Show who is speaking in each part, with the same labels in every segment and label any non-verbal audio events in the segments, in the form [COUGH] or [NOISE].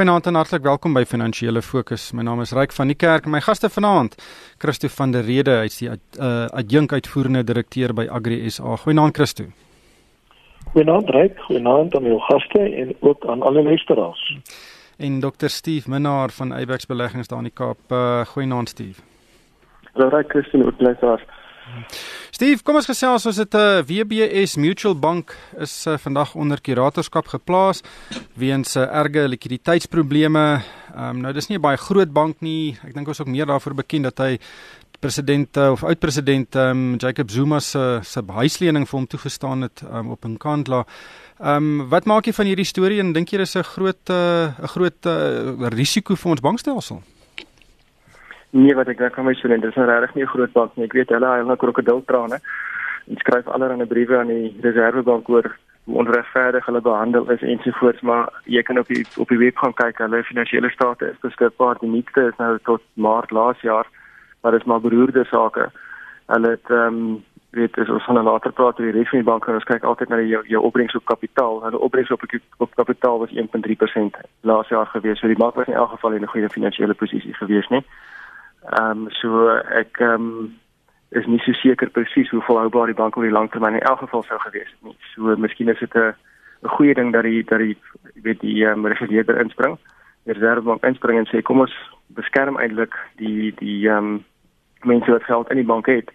Speaker 1: Goeienaand en hartlik welkom by Finansiële Fokus. My naam is Ryk van die Kerk. My gaste vanaand, Christo van der Rede, hy's die uh, adjunk uitvoerende direkteur by Agri SA. Goeienaand Christo.
Speaker 2: Goeienaand Ryk, goeienaand aan jou gaste en ook aan alle luisteraars.
Speaker 1: En Dr. Steve Minnar van Abex Beleggings daar in die Kaap. Uh, goeienaand Steve.
Speaker 3: Hallo Ryk, Christo, ook luisteraars.
Speaker 1: Steve, kom ons gesels ons het 'n uh, WBS Mutual Bank is uh, vandag onder kuratorskap geplaas weens uh, erge likwiditeitsprobleme. Um, nou dis nie 'n baie groot bank nie. Ek dink ons is ook meer daarvoor bekend dat hy president uh, of oud-president um, Jacob Zuma se se huislening vir hom toegestaan het um, op 'n kantla. Ehm um, wat maak jy van hierdie storie en dink jy dis 'n groot 'n uh, groot uh, risiko vir ons bankstelsel?
Speaker 3: Nee, wat ek dink kan my sê, dit is nou regtig nie 'n groot bank nie. Ek weet hulle hulle krokodiltrane en skryf allerlei briewe aan die Reservebank oor hoe onregverdig hulle behandel is ensovoorts, maar jy kan op die op die web gaan kyk. Hulle finansiële state is beskikbaar. Die nuutste is nou tot Maart laas jaar, maar dit is maar beroerde sake. Hulle het ehm um, weet as ons van later praat oor die res van die banke, ons kyk altyd na die, jou jou opbrengs op kapitaal. Hulle opbrengs op op kapitaal was 1.3% laas jaar gewees. So die bank was in elk geval in 'n goeie finansiële posisie gewees, nee. Ehm um, so ek ehm um, is nie so seker presies hoe volhoubaar die bank oor die lang termyn in elk geval sou gewees het nie. So miskien is dit 'n 'n goeie ding dat die dat die weet die ehm um, reguleerder inspring. Die reservebank inspring en sê kom ons beskerm eintlik die die ehm um, mense wat geld in die bank het.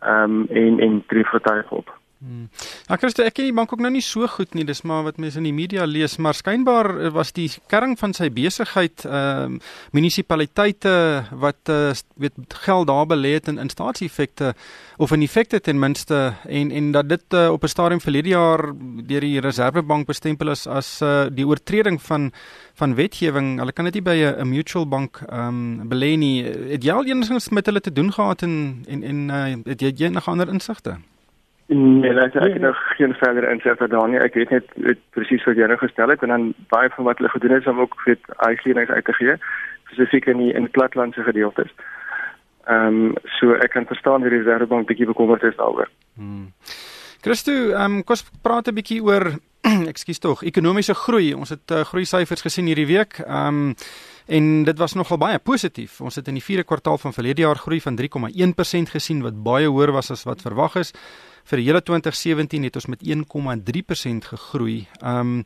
Speaker 3: Ehm um, en en tree vertuig op.
Speaker 1: Hmm. Ja, Christo, ek ken die bank ook nou nie so goed nie. Dis maar wat mense in die media lees, maar skynbaar eh, was die kern van sy besigheid ehm uh, munisipaliteite wat uh, weet geld daar belê het in, in staatseffekte of in effekte ten minste en en dat dit uh, op 'n stadium verlede jaar deur die Reservebank bestempel is as uh, die oortreding van van wetgewing. Hulle kan dit nie by 'n mutual bank ehm um, belê nie. Het jy al enigsins met hulle te doen gehad en en en uh, het jy enige ander insigte?
Speaker 3: Nee, ek ek het nog geen verdere insig daarin nie. Ek weet net presies wat jy nou gestel het en dan baie van wat hulle gedoen het om ook weet uitgeenings uit te gee, spesifiek in die in platlandse gedeeltes. Ehm um, so ek kan verstaan wie die Reservebank bietjie bekommerd is daaroor. Hmm.
Speaker 1: Christo, ehm um, kom ons praat 'n bietjie oor [CLEARS THROAT] ekskuus tog, ekonomiese groei. Ons het uh, groei syfers gesien hierdie week. Ehm um, en dit was nogal baie positief. Ons het in die 4de kwartaal van verlede jaar groei van 3,1% gesien wat baie hoër was as wat verwag is vir die hele 2017 het ons met 1,3% gegroei. Ehm um,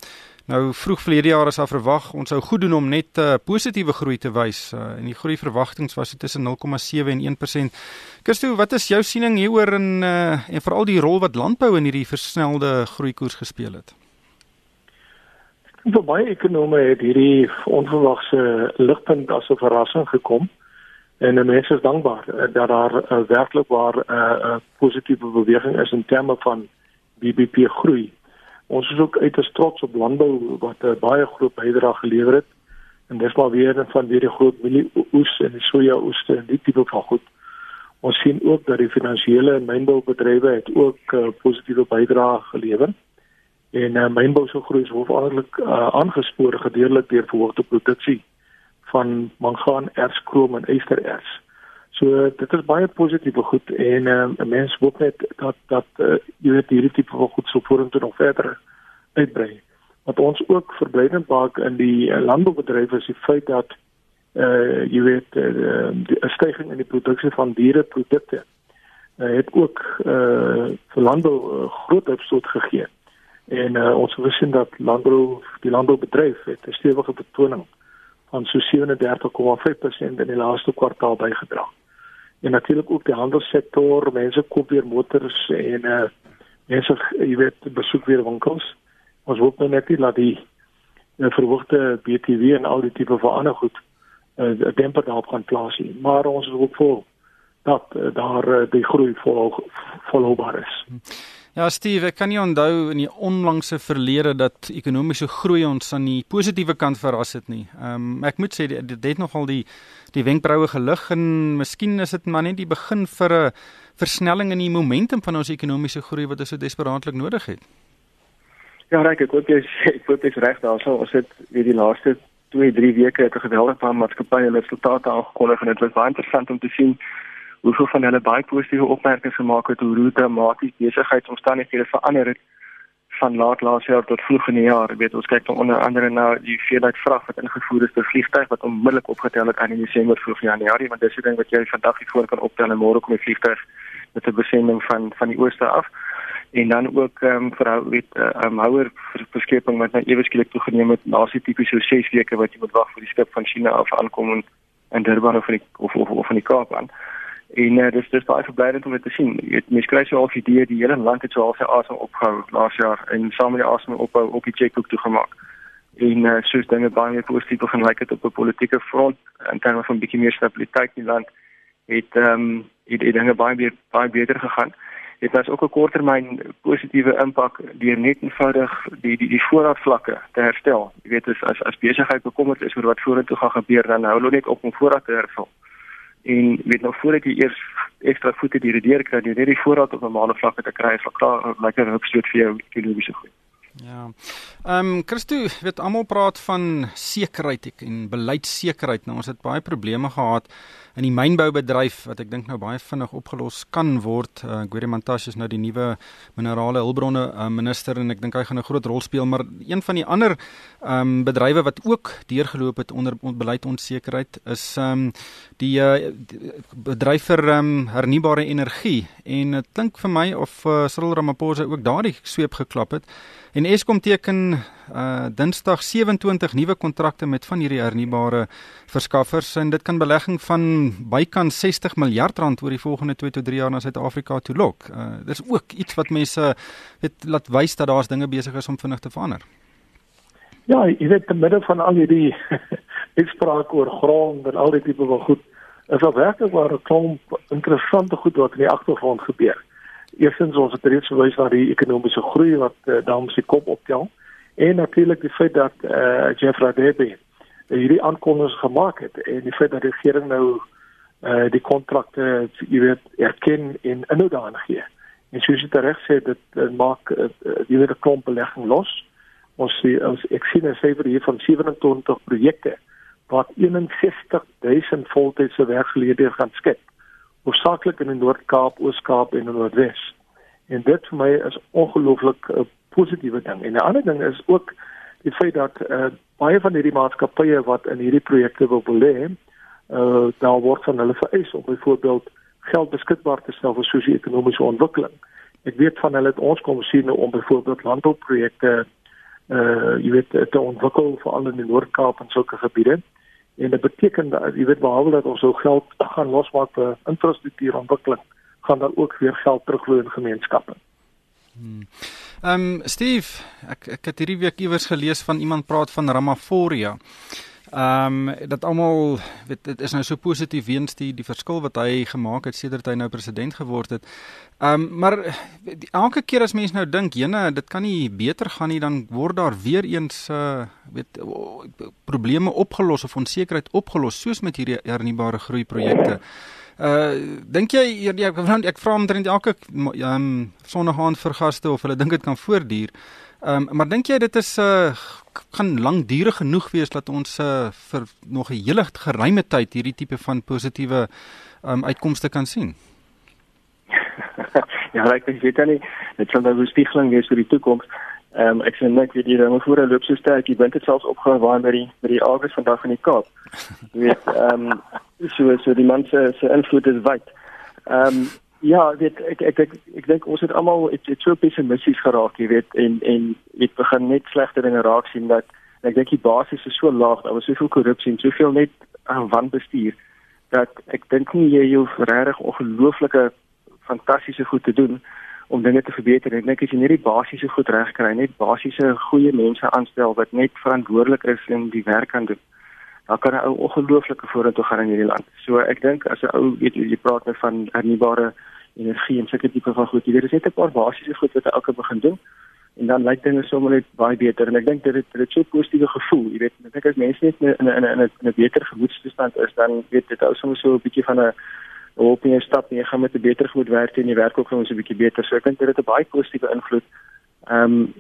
Speaker 1: nou vroeg verlede jaar is daar verwag ons sou goed doen om net uh, positiewe groei te wys uh, en die groei verwagtinge was tussen 0,7 en 1%. Kirsty, wat is jou siening hieroor en uh, en veral die rol wat landbou in hierdie versnelde groeikoers gespeel het?
Speaker 2: Vir baie ekonome het hierdie onverwagse ligpunt as 'n verrassing gekom. En mense is dankbaar uh, dat daar uh, werklik waar 'n uh, uh, positiewe beweging is in terme van BBP groei. Ons is ook uiters trots op landbou wat 'n uh, baie groot bydrae gelewer het. En dis maar weer van weer die groot mielieoes en die soja oes en die tipe van goed. Ons sien ook dat die finansiële en mynboubedrywe het ook uh, positiewe bydrae gelewer. En uh, mynbou se groei is hoofsaaklik uh, aangespoor gedeeltelik deur verhoogde produksie van mangaan, erts, krom en ystererts. So dit is baie positiewe goed en ehm, 'n uh, mens hoop net dat dat uh, jy weet hierdie tipe van goed sou vorentoe nog verder uitbrei. Wat ons ook verblydend maak in die uh, landboubedryf is die feit dat uh jy weet uh, stygings in die produksie van diereprodukte uh, het ook uh vir landbou uh, groot opstoot gegee. En uh, ons sien dat landbou die landboubedryf het 'n stewige betoning van so 37,5% in die laaste kwartaal bygedra. En natuurlik ook die handelssektor, mense koop weer motors en uh mense jy weet besoek weer winkels. Ons hoop nou net nie dat die uh, verhoogde BTW en al die tipe van ander goed 'n uh, demper daarop gaan plaas nie, maar ons is ook vol dat uh, daar uh, die groei volhou volhoubaar is. Hmm.
Speaker 1: Ja, Steve, ek kan nie onthou in die onlangse verlede dat ekonomiese groei ons aan die positiewe kant verras het nie. Ehm um, ek moet sê dit, dit het nogal die die wenkbroue gelig en miskien is dit maar net die begin vir 'n versnelling in die momentum van ons ekonomiese groei wat ons so desperaatlik nodig het.
Speaker 3: Ja, reg, ek hoop jy ek hoop jy's reg daar. So ons het weer die laaste 2, 3 weke 'n geweldige maatskappye resultate aangekondig en dit was baie interessant om te sien hoeveel van hulle baie positiewe opmerkings gemaak het hoe hoe dramatisch besigheidsomstandighede verander het van laat laas jaar tot vroeg in die jaar. Jy weet ons kyk dan onder andere na die veelheid vrag wat ingevoer is per vliegtuig wat onmiddellik opgetel het aan in Desember vroeg Januarie, want dis 'n ding wat jy vandag hier voor kan optel en môre kom die vliegtuig met 'n besending van van die ooste af. En dan ook ehm um, vir hou weet 'n uh, um, houer verskeping wat nou ewe skielik toegeneem het na so tipies so 6 weke wat jy moet wag vir die skip van China af aankom en in Durban of in die, of, of, of in die Kaap aan. En uh, dis dis baie verblydend om dit te sien. Jy weet mense kry so 'n idee die hele land het so al sy asem opgehou laas jaar en saam met die asem ophou op die checkbook toegemaak. En uh, soos dinge baie meer positief begin lyk het op 'n politieke front in terme van bietjie meer stabiliteit in die land het ehm um, het, het dinge baie meer baie beter gegaan. Dit was ook 'n korttermyn positiewe impak deur net eenvoudig die die die voorraadvlakke te herstel. Jy weet as as, as besigheid bekommerd is oor wat vorentoe gaan gebeur dan hou hulle net op om voorraad te herstel en weet nog voordat jy eers ekstra voete die redeer kry, jy net die voorraad op 'n normale vlak te kry, vir klaar lekker hupstoot vir jou ekonomiese groei.
Speaker 1: Ja. Ehm um, Christo, weet almal praat van sekerheid en beleidsekerheid. Nou ons het baie probleme gehad in die mynboubedryf wat ek dink nou baie vinnig opgelos kan word. Uh, Gwerie Mantashe is nou die nuwe minerale hulpbronne uh, minister en ek dink hy gaan 'n groot rol speel, maar een van die ander ehm um, bedrywe wat ook deurgeloop het onder beleidsonsekerheid is ehm um, die, uh, die bedryf vir ehm um, hernubare energie en dit klink vir my of uh, Cyril Ramaphosa ook daardie sweep geklap het. En Eskom teken uh Dinsdag 27 nuwe kontrakte met van hierdie hernubare verskaffers en dit kan belegging van bykans 60 miljard rand oor die volgende 2 tot 3 jaar na Suid-Afrika toe lok. Uh dis ook iets wat mense weet laat wys dat daar's dinge besig is om vinnig te verander.
Speaker 2: Ja, jy weet te midde van al hierdie [LAUGHS] uitsprake oor grond en al die tipe van goed, is daar werklik waar 'n klomp interessante goed wat in die agtergrond gebeur. Eerstens ons het reeds verwys na die ekonomiese groei wat uh, dames se kop optel en natuurlik die feit dat eh uh, Jeff Radebe hierdie aankondigings gemaak het en die feit dat die regering nou eh uh, die kontrakte jy weet erken en inhoud daarin gee. En soos dit reg sê dit uh, maak uh, jy weet 'n klomp belegging los. Ons ons ek sien 'n syfer hier van 27 projekte wat 61000 voltydse werkgeleenthede gaan skep hoofsaaklik in die Noord-Kaap, Oos-Kaap en Noordwes. En dit vir my is ongelooflik 'n uh, positiewe ding. En 'n ander ding is ook die feit dat uh, baie van hierdie maatskappye wat in hierdie projekte wil belê, uh daar word van hulle vereis om byvoorbeeld geld beskikbaar te stel vir sosio-ekonomiese ontwikkeling. Ek weet van hulle het ons kom sien om byvoorbeeld landbouprojekte uh jy weet te ontwikkel veral in die Noord-Kaap en sulke gebiede. Uh en dit beteken dat jy weet behalwe dat ons so geld gaan losmaak vir infrastruktuurontwikkeling, gaan daar ook weer geld terugvloei in gemeenskappe.
Speaker 1: Hmm. Ehm um, Steve, ek ek het hierdie week iewers gelees van iemand praat van Ramaphoria. Ehm um, dat almal weet dit is nou so positief weens die die verskil wat hy gemaak het sedert hy nou president geword het. Ehm um, maar die, elke keer as mense nou dink, jene, dit kan nie beter gaan nie dan word daar weer eens uh weet probleme opgelos of onsekerheid opgelos soos met hierdie hernubare groei projekte. Uh dink jy ek ek, ek vra omtrent elke ehm um, sonnaand vir gaste of hulle dink dit kan voortduur. Ehm um, maar dink jy dit is uh kan lankdurig genoeg wees dat ons uh vir nog 'n hele geruime tyd hierdie tipe van positiewe ehm um, uitkomste kan sien? [LAUGHS]
Speaker 3: ja, ek weet dan nie, dit sal nou 'n spiegeling wees vir die toekoms. Ehm um, ek sien net wie die dinge voor loop so sterk. Jy bent dit selfs opgehou waar by die by die August vandag in die Kaap. Jy weet ehm um, so so die mense se invloed is wyd. Ehm um, Ja, weet ek ek ek ek dink ons het almal het, het so pessimisties geraak, jy weet, en en het begin net slegte dinge raak sien dat ek dink die basis is so laag, daar was soveel korrupsie en soveel net aan wanbestuur dat ek dink nie jy hoef regtig ongelooflike fantastiese goed te doen om dinge te verbeter. Ek dink as jy net die basiese goed reg kry, net basiese goeie mense aanstel wat net verantwoordelik is en die werk kan doen dan kan 'n ou ongelooflike vorentoe gaan in hierdie land. So ek dink as 'n ou weet jy praat net van hernubare energie en sulke tipe van goed. Weet, dis net 'n paar basiese goed wat elke begin doen en dan lyk dinge sommer net baie beter en ek dink dit het dit so 'n positiewe gevoel. Jy weet, ek dink as mense net in 'n in 'n in 'n beter gemoedstoestand is, dan weet dit ou sommer so 'n bietjie van 'n hoop jy stap en jy gaan met 'n beter gemoed werk en jy werk ook gewoon so 'n bietjie beter. So ek dink dit het 'n baie positiewe invloed. Ehm um,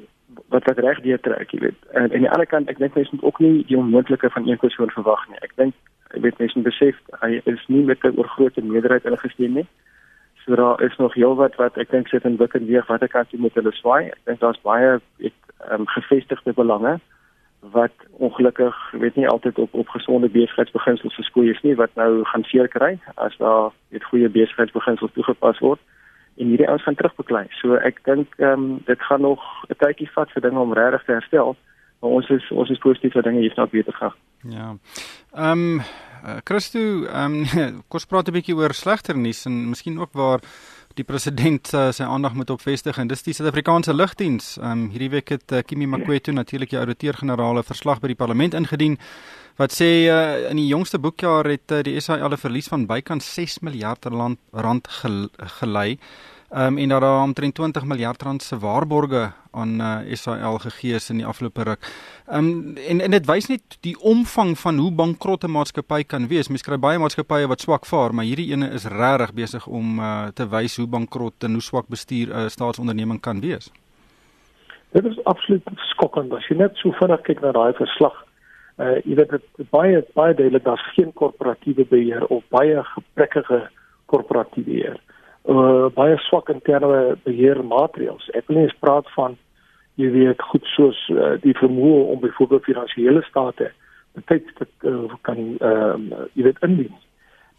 Speaker 3: wat wat reg deur trek, jy weet. En aan die ander kant, ek dink mense moet ook nie die onmoontlike van een persoon verwag nie. Ek dink jy weet mense besef hy is nie met 'n oorgrootste meerderheid ingestem nie So daar is nog heelwat wat ek dink sit in wikker weeg watter kant jy moet hulle swaai. Ek dink daar's baie het um, gevestigde belange wat ongelukkig weet nie altyd op op gesonde besigheidsbeginsels geskoei is nie wat nou gaan seer kry as daar weet goeie besigheidsbeginsels toegepas word en hierdie ouens gaan terugbeklei. So ek dink ehm um, dit gaan nog 'n tydjie vat vir dinge om regtig te herstel. Maar ons is ons is positief dat dinge hier nou beter gaan.
Speaker 1: Ja. Ehm um, Christo, ehm um, [LAUGHS] kos praat 'n bietjie oor slegter nuus en miskien ook waar die president uh, sy aandag moet op vestig en dis die Suid-Afrikaanse lugdiens. Ehm um, hierdie week het uh, Kimi Makwetu natuurlik die ouditeur-generaal 'n verslag by die parlement ingedien wat sê uh, in die jongste boekjaar het uh, die SAL 'n verlies van bykans 6 miljard rand gel gelei. Um, en dat daar omtrent 20 miljard rand se waarborge aan uh, eh, SAL gegee is in die afgelope ruk. Um, en en dit wys net die omvang van hoe bankrot 'n maatskappy kan wees. Mens kry baie maatskappye wat swak vaar, maar hierdie ene is regtig besig om uh, te wys hoe bankrot en hoe swak bestuur 'n uh, staatsonderneming kan wees.
Speaker 2: Dit is absoluut skokkend as jy net so vinnig kyk na daai verslag. Uh jy weet dit baie baie duidelik daar's geen korporatiewe beheer of baie gebrekkige korporatiewe beheer uh, baie swak interne beheermaatreëls. Ek wil nie praat van jy weet goed soos uh, die vermoë om byvoorbeeld finansiële state betyds te uh, kan uh, jy weet indien.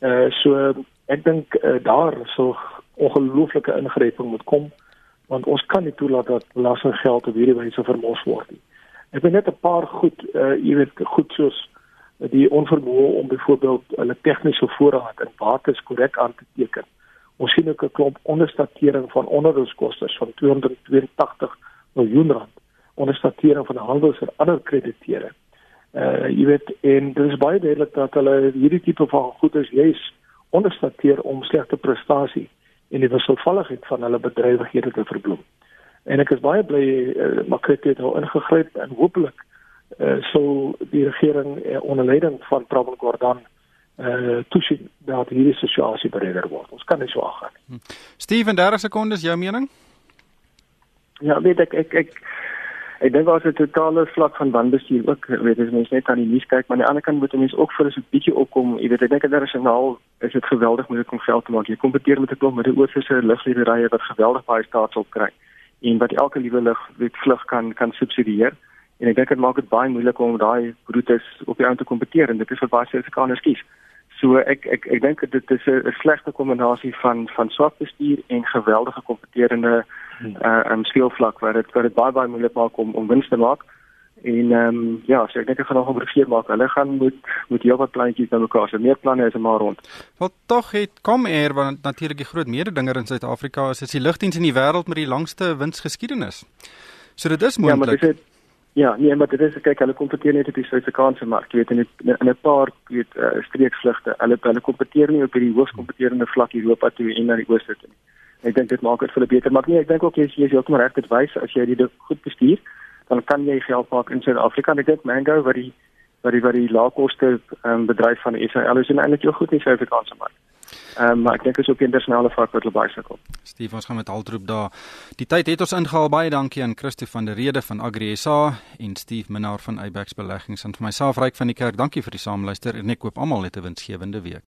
Speaker 2: Uh, so ek dink uh, daar sou ongelooflike ingryping moet kom want ons kan nie toelaat dat belastinggeld op hierdie wyse vermors word nie. Ek het net 'n paar goed uh, jy weet goed soos die onvermoë om byvoorbeeld hulle tegniese voorraad en bates korrek aan te teken. Ons sien ook 'n klomp onderstatering van onderhoudskoste van 282 miljoen rand. Onderstatering van handels en ander krediteure. Uh jy weet en dit is baie duidelik dat hulle hierdie tipe van goederes juis onderstateer om slegte prestasie en die wisselvalligheid van hulle bedrywighede te verbloem. En ek is baie bly uh, Makret het nou ingegryp en hopelik uh sou die regering uh, onder leiding van Prabal Gordhan uh toesien dat hierdie situasie beredder word. Ons kan nie so aangaan nie.
Speaker 1: Steven, 30 sekondes jou mening?
Speaker 3: Ja, weet ek ek ek ek dink daar's 'n totale vlak van wanbestuur ook, weet jy, mense net aan die nuus kyk, maar aan die ander kant moet mense ook vir 'n bietjie opkom. Jy weet, ek dink internasionaal is dit geweldig moet dit om geld te maak. Jy kompeteer met 'n klomp oorseese luglederye wat geweldig baie staatsop kry en wat elke liewe lug weet vlug kan kan subsidieer. En ek dink dit maak dit baie moeilik om daai roetes op die ou te kompeteer en dit is vir baie Suid-Afrikaners kies. So ek ek ek dink dit is 'n slegte kombinasie van van swak bestuur en geweldige kompeterende hmm. uh um speelvlak waar dit waar dit baie baie moeilik maak om om wins te maak. En ehm um, ja, so ek dink ek gaan nog 'n verkeer maak. Hulle gaan moet moet heelwat plannetjies nou mekaar. So meer planne is maar rond.
Speaker 1: Wat tog het kom eer want natuurlik die groot mededinger in Suid-Afrika is dit die lugdiens in die wêreld met die langste winsgeskiedenis. So dit is moontlik. Ja, maar
Speaker 3: Ja, nee, maar dit is kyk hulle kompeteer net op die Suid-Afrikaanse mark, jy weet in 'n 'n paar weet uh, streeksvlugte. Hulle hulle kompeteer nie op die hoogs kompeterende vlak Europa toe en na die ooste toe nie. Ek dink dit maak dit vir hulle beter, maar nee, ek dink ook jy jy is heeltemal reg dit wys as jy dit goed bestuur, dan kan jy geld maak in Suid-Afrika. Ek dink Mango wat die wat die wat die laagkoste um, bedryf van Israel is eintlik heel goed in Suid-Afrikaanse mark. Ehm um, maar ek dink is ook internasionale vlak wat hulle baie sukkel.
Speaker 1: Steve, ons gaan met altroep daar. Die tyd het ons ingehaal. Baie dankie aan Christo van der Rede van Agri SA en Steve Minnar van Abex Beleggings en vir myself ryk van die kerk. Dankie vir die saamluister en ek koop almal net 'n winsgewende week.